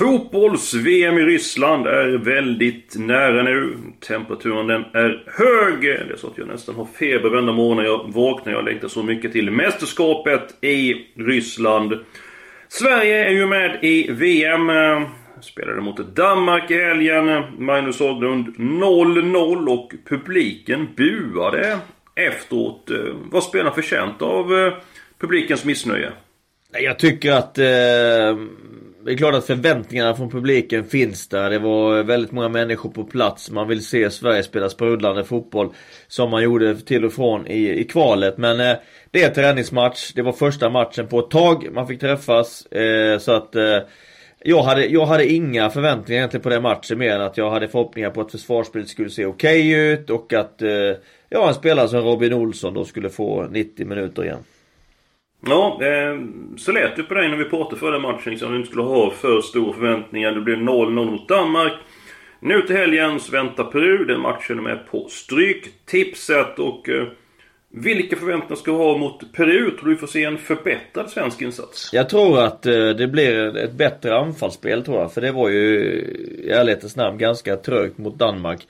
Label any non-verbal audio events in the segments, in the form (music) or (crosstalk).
Fotbolls-VM i Ryssland är väldigt nära nu. Temperaturen den är hög. Det är så att jag nästan har feber varenda morgon när jag vaknar. Jag längtar så mycket till mästerskapet i Ryssland. Sverige är ju med i VM. Spelade mot Danmark i helgen. Magnus Haglund 0-0 och publiken buade efteråt. Vad spelar förtjänt av publikens missnöje? Jag tycker att eh det är klart att förväntningarna från publiken finns där. Det var väldigt många människor på plats. Man vill se Sverige spela sprudlande fotboll. Som man gjorde till och från i, i kvalet. Men eh, det är en träningsmatch. Det var första matchen på ett tag. Man fick träffas. Eh, så att eh, jag, hade, jag hade inga förväntningar egentligen på den matchen. Mer än att jag hade förhoppningar på att försvarsspelet skulle se okej okay ut. Och att eh, ja, en spelare som Robin Olsson då skulle få 90 minuter igen. Ja, eh, så lät det på dig när vi pratade förra matchen. Liksom, du inte skulle ha för stora förväntningar. Det blev 0-0 mot Danmark. Nu till helgen så väntar Peru. Den matchen är med på Stryktipset. Och eh, vilka förväntningar ska du ha mot Peru? Tror du vi får se en förbättrad svensk insats? Jag tror att eh, det blir ett bättre anfallsspel tror jag. För det var ju i ärlighetens namn ganska trögt mot Danmark.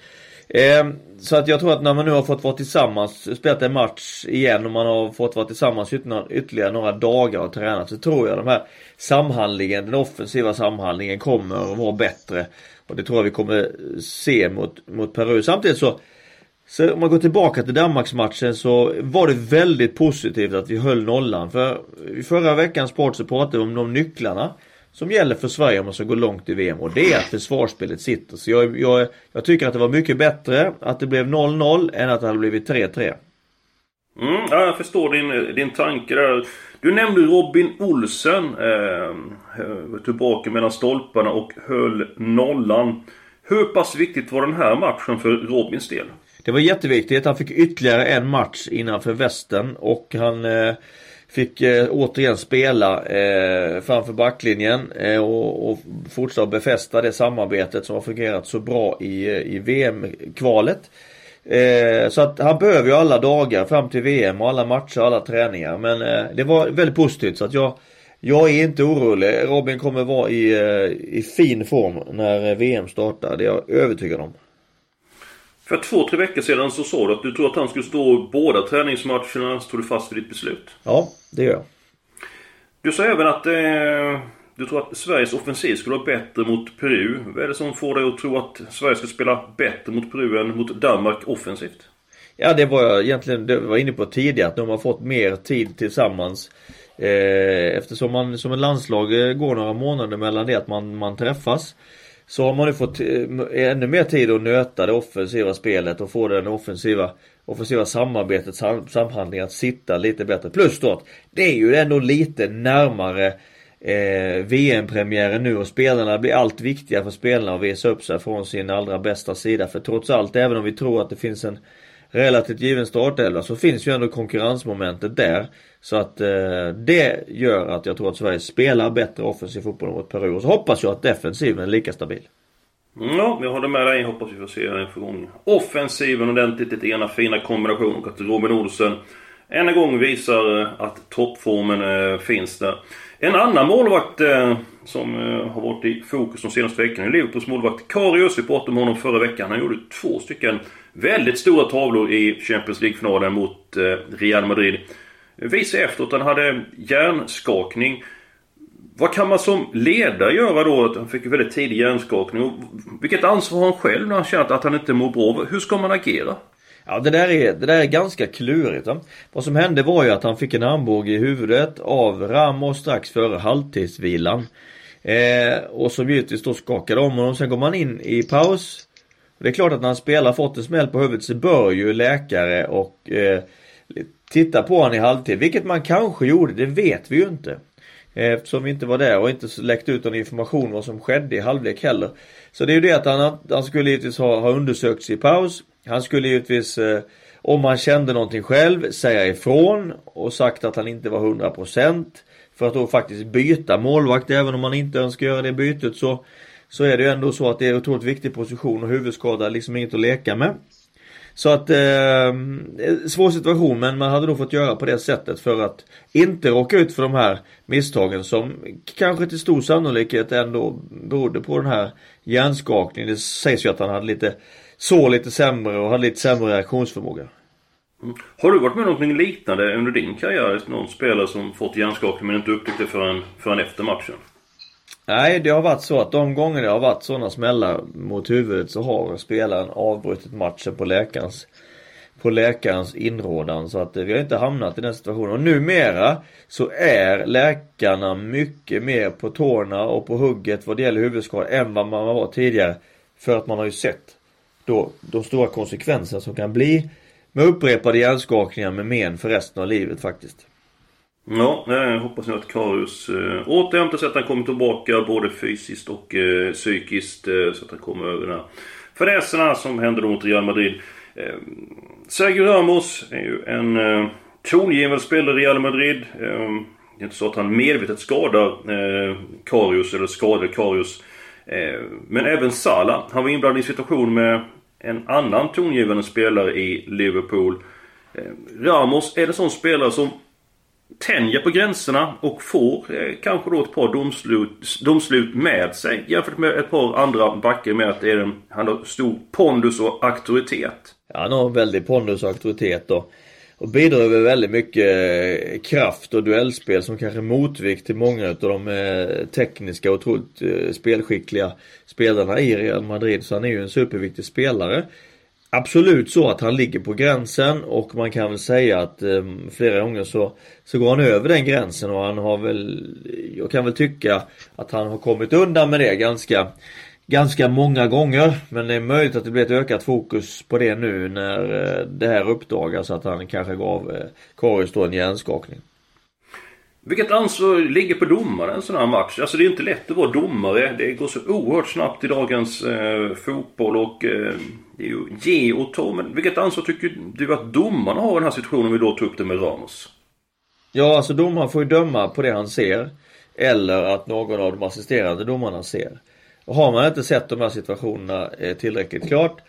Eh, så att jag tror att när man nu har fått vara tillsammans, spelat en match igen och man har fått vara tillsammans ytterligare några dagar och tränat så tror jag de här samhandlingen, den offensiva samhandlingen kommer att vara bättre. Och det tror jag vi kommer se mot, mot Peru. Samtidigt så, så om man går tillbaka till Danmarksmatchen så var det väldigt positivt att vi höll nollan. För i förra veckans sport så pratade vi om de nycklarna som gäller för Sverige om man ska gå långt i VM och det är att försvarsspelet sitter. Så jag, jag, jag tycker att det var mycket bättre att det blev 0-0 än att det hade blivit 3-3. Mm, ja, jag förstår din, din tanke där. Du nämnde Robin Olsen. Eh, tillbaka mellan stolparna och höll nollan. Hur pass viktigt var den här matchen för Robins del? Det var jätteviktigt. Han fick ytterligare en match innanför västen och han eh, Fick eh, återigen spela eh, framför backlinjen eh, och, och fortsätta befästa det samarbetet som har fungerat så bra i, eh, i VM-kvalet. Eh, så att han behöver ju alla dagar fram till VM och alla matcher och alla träningar. Men eh, det var väldigt positivt så att jag jag är inte orolig. Robin kommer vara i, eh, i fin form när eh, VM startar. Det är jag övertygad om. För två, tre veckor sedan så sa du att du tror att han skulle stå båda träningsmatcherna. Står du fast vid ditt beslut? Ja, det gör jag. Du sa även att eh, du tror att Sveriges offensiv skulle vara bättre mot Peru. Vad är det som får dig att tro att Sverige ska spela bättre mot Peru än mot Danmark offensivt? Ja, det var jag egentligen det var inne på tidigare. Att de har fått mer tid tillsammans. Eh, eftersom man som ett landslag går några månader mellan det att man, man träffas. Så har man nu fått eh, ännu mer tid att nöta det offensiva spelet och få den offensiva offensiva samarbetet, sam, samhandlingen att sitta lite bättre. Plus då att det är ju ändå lite närmare eh, VM-premiären nu och spelarna blir allt viktigare för spelarna att visa upp sig från sin allra bästa sida. För trots allt, även om vi tror att det finns en relativt given startelva så finns ju ändå konkurrensmomentet där. Så att eh, det gör att jag tror att Sverige spelar bättre offensiv fotboll mot Peru. Och så hoppas jag att defensiven är lika stabil. Mm, ja, jag håller med dig. Hoppas vi får se en för gång offensiven ordentligt. Lite ena fina kombination och att Robin Olsen än en gång visar eh, att toppformen eh, finns där. En annan målvakt eh, som har varit i fokus de senaste veckorna är Liverpools målvakt Karius. Vi pratade om honom förra veckan. Han gjorde två stycken väldigt stora tavlor i Champions League-finalen mot eh, Real Madrid. Visade efteråt att han hade hjärnskakning. Vad kan man som ledare göra då? Han fick ju väldigt tidig hjärnskakning. vilket ansvar har han själv när han känner att han inte mår bra? Hur ska man agera? Ja det där är, det där är ganska klurigt. Ja. Vad som hände var ju att han fick en armbåge i huvudet av Ramos strax före halvtidsvilan. Eh, och som givetvis då skakade om honom. Sen går man in i paus. Det är klart att när han spelar fått en smäll på huvudet så bör ju läkare och eh, titta på honom i halvtid. Vilket man kanske gjorde, det vet vi ju inte. Eftersom vi inte var där och inte läckte ut någon information om vad som skedde i halvlek heller. Så det är ju det att han, han skulle givetvis ha, ha undersökts i paus. Han skulle givetvis eh, om han kände någonting själv, säga ifrån och sagt att han inte var 100% för att då faktiskt byta målvakt även om man inte önskar göra det bytet så så är det ju ändå så att det är en otroligt viktig position och huvudskada är liksom inget att leka med. Så att, eh, svår situation men man hade då fått göra på det sättet för att inte råka ut för de här misstagen som kanske till stor sannolikhet ändå berodde på den här hjärnskakningen. Det sägs ju att han hade lite, så lite sämre och hade lite sämre reaktionsförmåga. Mm. Har du varit med om någonting liknande under din karriär? Någon spelare som fått hjärnskakning men inte upptäckt det förrän, förrän efter matchen? Nej, det har varit så att de gånger det har varit sådana smällar mot huvudet så har spelaren avbrutit matchen på läkarens på läkarens inrådan så att vi har inte hamnat i den situationen. Och numera så är läkarna mycket mer på tårna och på hugget vad det gäller huvudskador än vad man var tidigare. För att man har ju sett då de stora konsekvenserna som kan bli med upprepade hjärnskakningar med men för resten av livet faktiskt. Ja, jag hoppas nu att Karius eh, återhämtar sig, att han kommer tillbaka både fysiskt och eh, psykiskt. Eh, så att han kommer över den här fadäserna som hände då mot Real Madrid. Eh, Sergio Ramos är ju en eh, tongivande spelare i Real Madrid. Eh, det är inte så att han medvetet skadar eh, Karius eller skadar Karius. Eh, men även Salah, han var inblandad i en situation med en annan tongivande spelare i Liverpool. Eh, Ramos är en sån spelare som tänjer på gränserna och får eh, kanske då ett par domslut, domslut med sig jämfört med ett par andra backar med att det är en, han har stor pondus och auktoritet. Ja, han har väldig pondus och auktoritet och, och bidrar med väldigt mycket eh, kraft och duellspel som kanske motvikt till många av de eh, tekniska och otroligt eh, spelskickliga spelarna i Real Madrid. Så han är ju en superviktig spelare absolut så att han ligger på gränsen och man kan väl säga att eh, flera gånger så, så går han över den gränsen och han har väl, jag kan väl tycka att han har kommit undan med det ganska Ganska många gånger men det är möjligt att det blir ett ökat fokus på det nu när eh, det här uppdagas att han kanske gav eh, Karius då en hjärnskakning. Vilket ansvar ligger på domaren en sån här match? Alltså det är inte lätt att vara domare. Det går så oerhört snabbt i dagens eh, fotboll och eh, det är ju ge och ta. Men vilket ansvar tycker du att domarna har i den här situationen om vi då tar upp det med Ramos? Ja, alltså domaren får ju döma på det han ser. Eller att någon av de assisterande domarna ser. Och har man inte sett de här situationerna eh, tillräckligt klart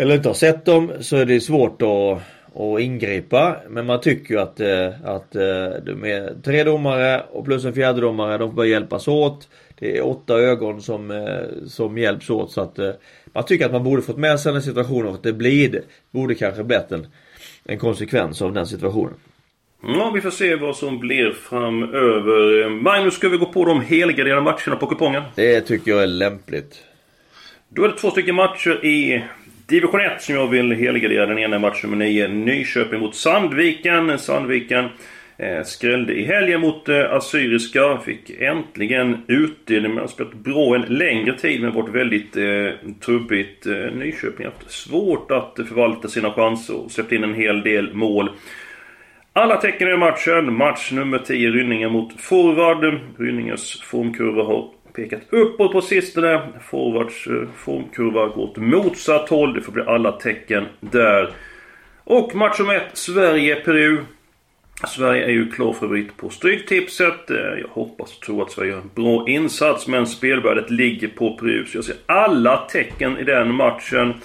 eller inte har sett dem så är det svårt att och ingripa. Men man tycker ju att, eh, att eh, med tre domare och plus en fjärde domare, de bör hjälpas åt. Det är åtta ögon som, eh, som hjälps åt så att man tycker att man borde fått med sig den situationen och det blir det. Borde kanske blivit en, en konsekvens av den situationen. Ja, vi får se vad som blir framöver. Magnus, ska vi gå på de helgarderade matcherna på kupongen? Det tycker jag är lämpligt. Då är det två stycken matcher i Division 1 som jag vill helgardera. Den ena matchen match nummer 9. Nyköping mot Sandviken. Sandviken eh, skrällde i helgen mot eh, Assyriska. Fick äntligen utdelning. Man har spelat bra en längre tid men varit väldigt eh, trubbigt. Eh, Nyköping har haft svårt att förvalta sina chanser och släppt in en hel del mål. Alla tecken i matchen. Match nummer 10, Rynninge mot Forward. Rynninges formkurva har pekat uppåt på sistone. Forwards eh, formkurva går åt motsatt håll. Det får bli alla tecken där. Och match om ett, Sverige-Peru. Sverige är ju klar favorit på Stryktipset. Eh, jag hoppas och tror att Sverige gör en bra insats men spelvärdet ligger på Peru. Så jag ser alla tecken i den matchen. Eh,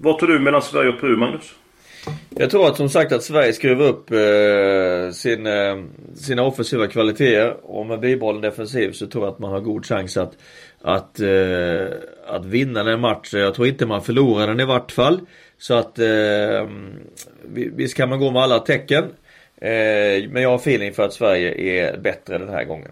vad tror du mellan Sverige och Peru, Magnus? Jag tror att som sagt att Sverige skruvar upp eh, sin, eh, sina offensiva kvaliteter och med bibehållen defensiv så tror jag att man har god chans att, att, eh, att vinna den matchen. Jag tror inte man förlorar den i vart fall. Så att eh, visst kan man gå med alla tecken. Eh, men jag har feeling för att Sverige är bättre den här gången.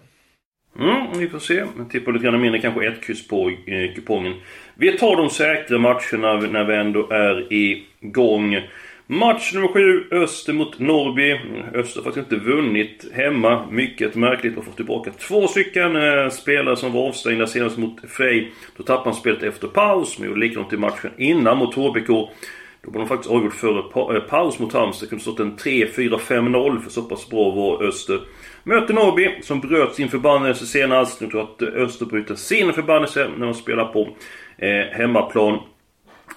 Mm, vi får se. Jag tippar lite grann mindre, kanske ett kryss på eh, kupongen. Vi tar de säkra matcherna när vi ändå är igång. Match nummer 7, Öster mot Norrby. Öster har faktiskt inte vunnit hemma. Mycket märkligt att få tillbaka två stycken eh, spelare som var avstängda senast mot Frej. Då tappade man spelet efter paus, men gjorde likadant i matchen innan mot HBK. Då var de faktiskt avgjort före pa eh, paus mot Halmstad. Det kunde stått en 3-4-5-0 för så pass bra var Öster. Möter Norrby som bröt sin förbannelse senast. Nu tror jag att Öster bryter sin förbannelse när de spelar på eh, hemmaplan.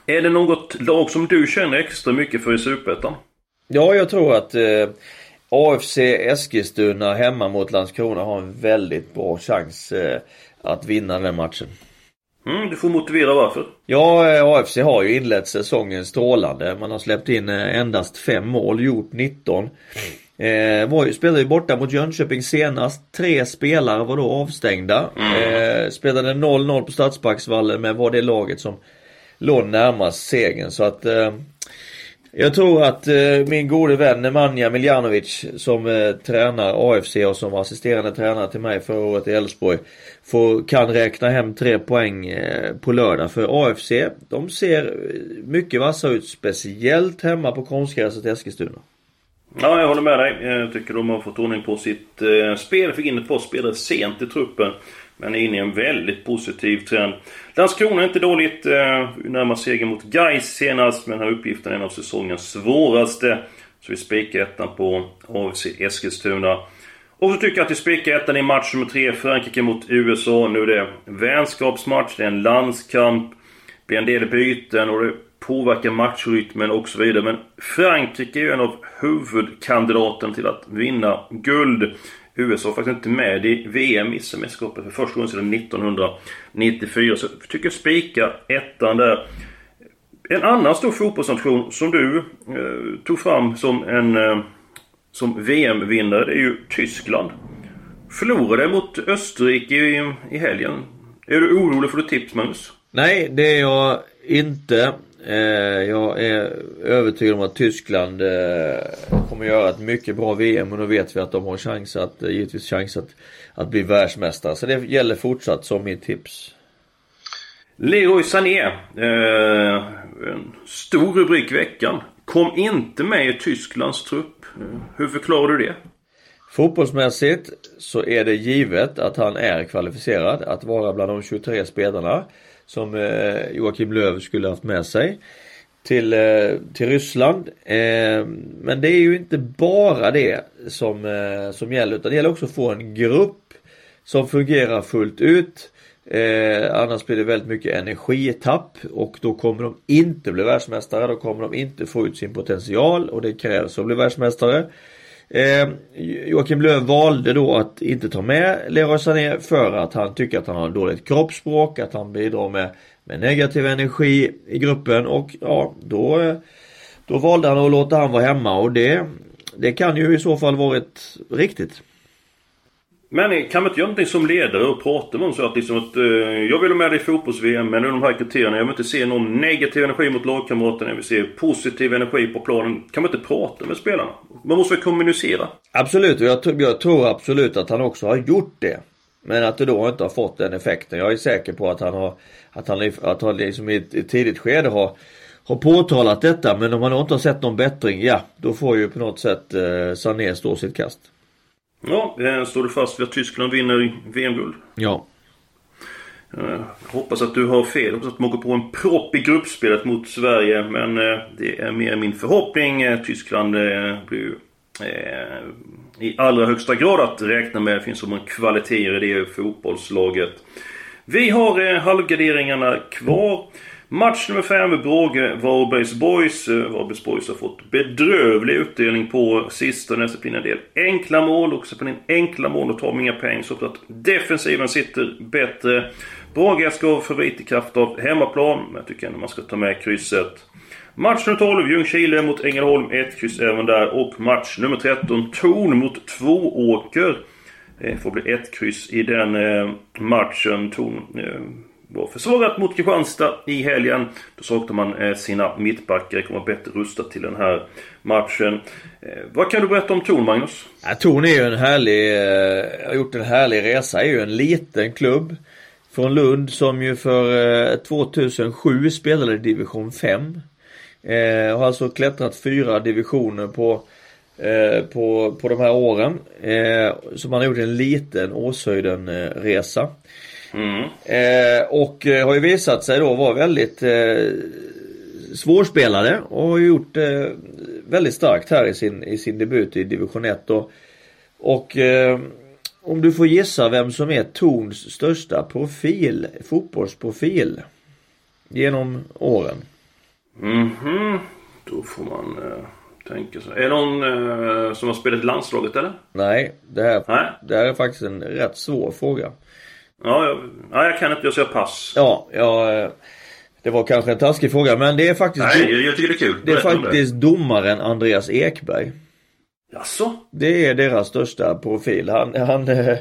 Är det något lag som du känner extra mycket för i Superettan? Ja, jag tror att eh, AFC Eskilstuna hemma mot Landskrona har en väldigt bra chans eh, att vinna den matchen. Mm, du får motivera varför. Ja, eh, AFC har ju inlett säsongen strålande. Man har släppt in eh, endast fem mål, gjort 19. Eh, var ju, spelade ju borta mot Jönköping senast. Tre spelare var då avstängda. Mm. Eh, spelade 0-0 på Stadsparksvallen men var det laget som låg närmast segern. Så att eh, jag tror att eh, min gode vän Nemanja Miljanovic som eh, tränar AFC och som var assisterande tränare till mig förra året i Elfsborg kan räkna hem tre poäng eh, på lördag. För AFC, de ser eh, mycket vassa ut. Speciellt hemma på konstgräset i Eskilstuna. Ja, jag håller med dig. Jag tycker de har fått ordning på sitt eh, spel. Fick in ett par spelare sent i truppen. Men är inne i en väldigt positiv trend. Landskrona är inte dåligt. Eh, närmar seger mot Gais senast. Men den här uppgiften är en av säsongens svåraste. Så vi spikar ettan på AFC Eskilstuna. Och så tycker jag att vi spikar ettan i match nummer tre. Frankrike mot USA. Nu är det vänskapsmatch. Det är en landskamp. Det blir en del byten och det påverkar matchrytmen och så vidare. Men Frankrike är ju en av huvudkandidaterna till att vinna guld. USA är faktiskt inte med i VM i semesterskapet för första gången sedan 1994. Så jag tycker spika ettan där. En annan stor fotbollsnation som du eh, tog fram som en eh, som VM-vinnare, det är ju Tyskland. Förlorade mot Österrike i, i helgen. Är du orolig för ditt tips, Magnus? Nej, det är jag inte. Eh, jag är övertygad om att Tyskland eh, kommer göra ett mycket bra VM och då vet vi att de har chans att, eh, givetvis chans att, att bli världsmästare. Så det gäller fortsatt som mitt tips. Leroy Sané. Eh, en stor rubrik i veckan. Kom inte med i Tysklands trupp. Hur förklarar du det? Fotbollsmässigt så är det givet att han är kvalificerad att vara bland de 23 spelarna som eh, Joakim Löw skulle haft med sig till, eh, till Ryssland. Eh, men det är ju inte bara det som, eh, som gäller utan det gäller också att få en grupp som fungerar fullt ut. Eh, annars blir det väldigt mycket energitapp och då kommer de inte bli världsmästare. Då kommer de inte få ut sin potential och det krävs att bli världsmästare. Eh, Joakim Löw valde då att inte ta med Leroy Sané för att han tycker att han har dåligt kroppsspråk, att han bidrar med, med negativ energi i gruppen och ja, då, då valde han att låta han vara hemma och det, det kan ju i så fall varit riktigt. Men kan man inte göra någonting som ledare och prata med dem så att liksom att eh, Jag vill ha med dig i fotbolls-VM men de här kriterierna. Jag vill inte se någon negativ energi mot lagkamraterna. Jag vill se positiv energi på planen. Kan man inte prata med spelarna? Man måste väl kommunicera? Absolut och jag, jag tror absolut att han också har gjort det. Men att det då inte har fått den effekten. Jag är säker på att han har Att han, att han liksom i ett tidigt skede har har påtalat detta men om han inte har sett någon bättring, ja då får ju på något sätt eh, Sané stå sitt kast. Ja, står du fast vid att Tyskland vinner VM-guld? Ja. Jag hoppas att du har fel. Jag hoppas att man går på en propp i gruppspelet mot Sverige. Men eh, det är mer min förhoppning. Eh, Tyskland eh, blir i allra högsta grad att räkna med. Det finns så många kvaliteter i det fotbollslaget. Vi har halvgarderingarna kvar. Match nummer 5, Bråge Varbergs Boys. Eh, Varbergs Boys har fått bedrövlig utdelning på sistone. Det blir en del enkla mål. Och så på en enkla mål och tar de inga poäng. Så att defensiven sitter bättre. Brage ska favorit i kraft av hemmaplan. Men jag tycker ändå man ska ta med krysset. Match nummer 12, Ljungskile mot Ängelholm. Ett kryss även där. Och match nummer 13, Torn mot Tvååker. Det får bli ett kryss i den eh, matchen. Torn eh, var försvagat mot Kristianstad i helgen. Då saknar man eh, sina mittbackar. kommer bättre rustad till den här matchen. Eh, vad kan du berätta om Torn, Magnus? Ja, Torn är ju en härlig, eh, har gjort en härlig resa. är ju en liten klubb från Lund som ju för 2007 spelade i division 5. Eh, har alltså klättrat fyra divisioner på på, på de här åren. Eh, så man har gjort en liten Åshöjden-resa. Mm. Eh, och eh, har ju visat sig då vara väldigt eh, svårspelade och har gjort eh, väldigt starkt här i sin, i sin debut i division 1. Och, och eh, om du får gissa vem som är Torns största profil, fotbollsprofil genom åren. Mhm. Då får man eh, tänka sig. Är det någon eh, som har spelat i landslaget eller? Nej, det här, Nej. det här är faktiskt en rätt svår fråga. Ja, jag, ja, jag kan inte. Jag säger pass. Ja, ja eh, det var kanske en taskig fråga men det är faktiskt, Nej, jag, tycker det är kul. det är faktiskt domaren Andreas Ekberg. Jaså? Det är deras största profil. Han, han eh,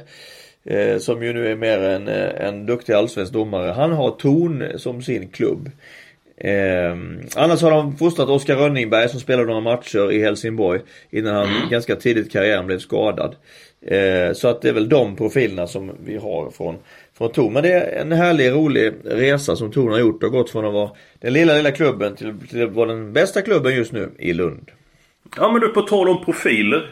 eh, som ju nu är mer en, eh, en duktig allsvensk domare. Han har Torn som sin klubb. Eh, annars har de fostrat Oskar Rönningberg som spelade några matcher i Helsingborg innan han Mm. ganska tidigt i karriären blev skadad. Eh, så att det är väl de profilerna som vi har från, från Torn. Men det är en härlig rolig resa som Torn har gjort och gått från att vara den lilla lilla klubben till, till att vara den bästa klubben just nu i Lund. Ja, men du, på tal om profiler.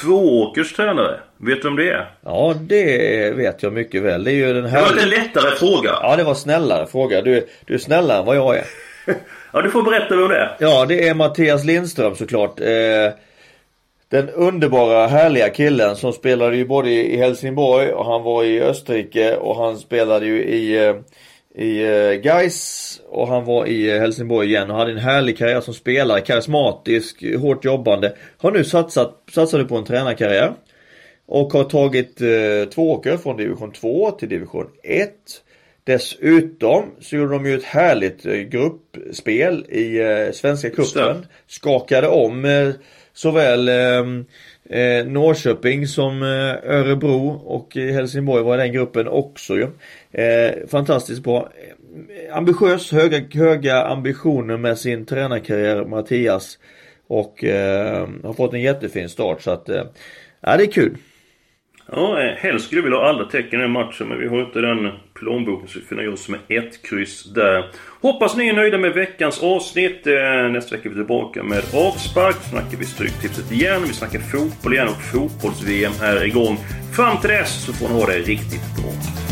Tvååkers tränare. Vet du vem det är? Ja det vet jag mycket väl. Det är ju den Det här... var lite lättare fråga. Ja det var snällare fråga. Du, du är snällare än vad jag är. (laughs) Ja, du får berätta vem det är. Ja det är Mattias Lindström såklart. Eh, den underbara härliga killen som spelade ju både i Helsingborg och han var i Österrike och han spelade ju i eh, i eh, Gais och han var i eh, Helsingborg igen och hade en härlig karriär som spelare, karismatisk, hårt jobbande. Har nu satsat, satsade på en tränarkarriär. Och har tagit eh, två åker från division 2 till division 1. Dessutom så gjorde de ju ett härligt eh, gruppspel i eh, Svenska cupen. Skakade om eh, såväl eh, eh, Norrköping som eh, Örebro och eh, Helsingborg var i den gruppen också ju. Eh, fantastiskt bra. Eh, ambitiös, höga, höga ambitioner med sin tränarkarriär Mattias. Och eh, har fått en jättefin start så att eh, Ja det är kul. Ja, eh, helst skulle vi vilja ha alla tecken i den matchen men vi har inte den plånboken så vi får nöja oss med ett kryss där. Hoppas ni är nöjda med veckans avsnitt. Eh, nästa vecka är vi tillbaka med avspark. Då snackar vi Stryktipset igen. Vi snackar fotboll igen och fotbolls-VM är igång. Fram till dess så får ni ha det riktigt bra.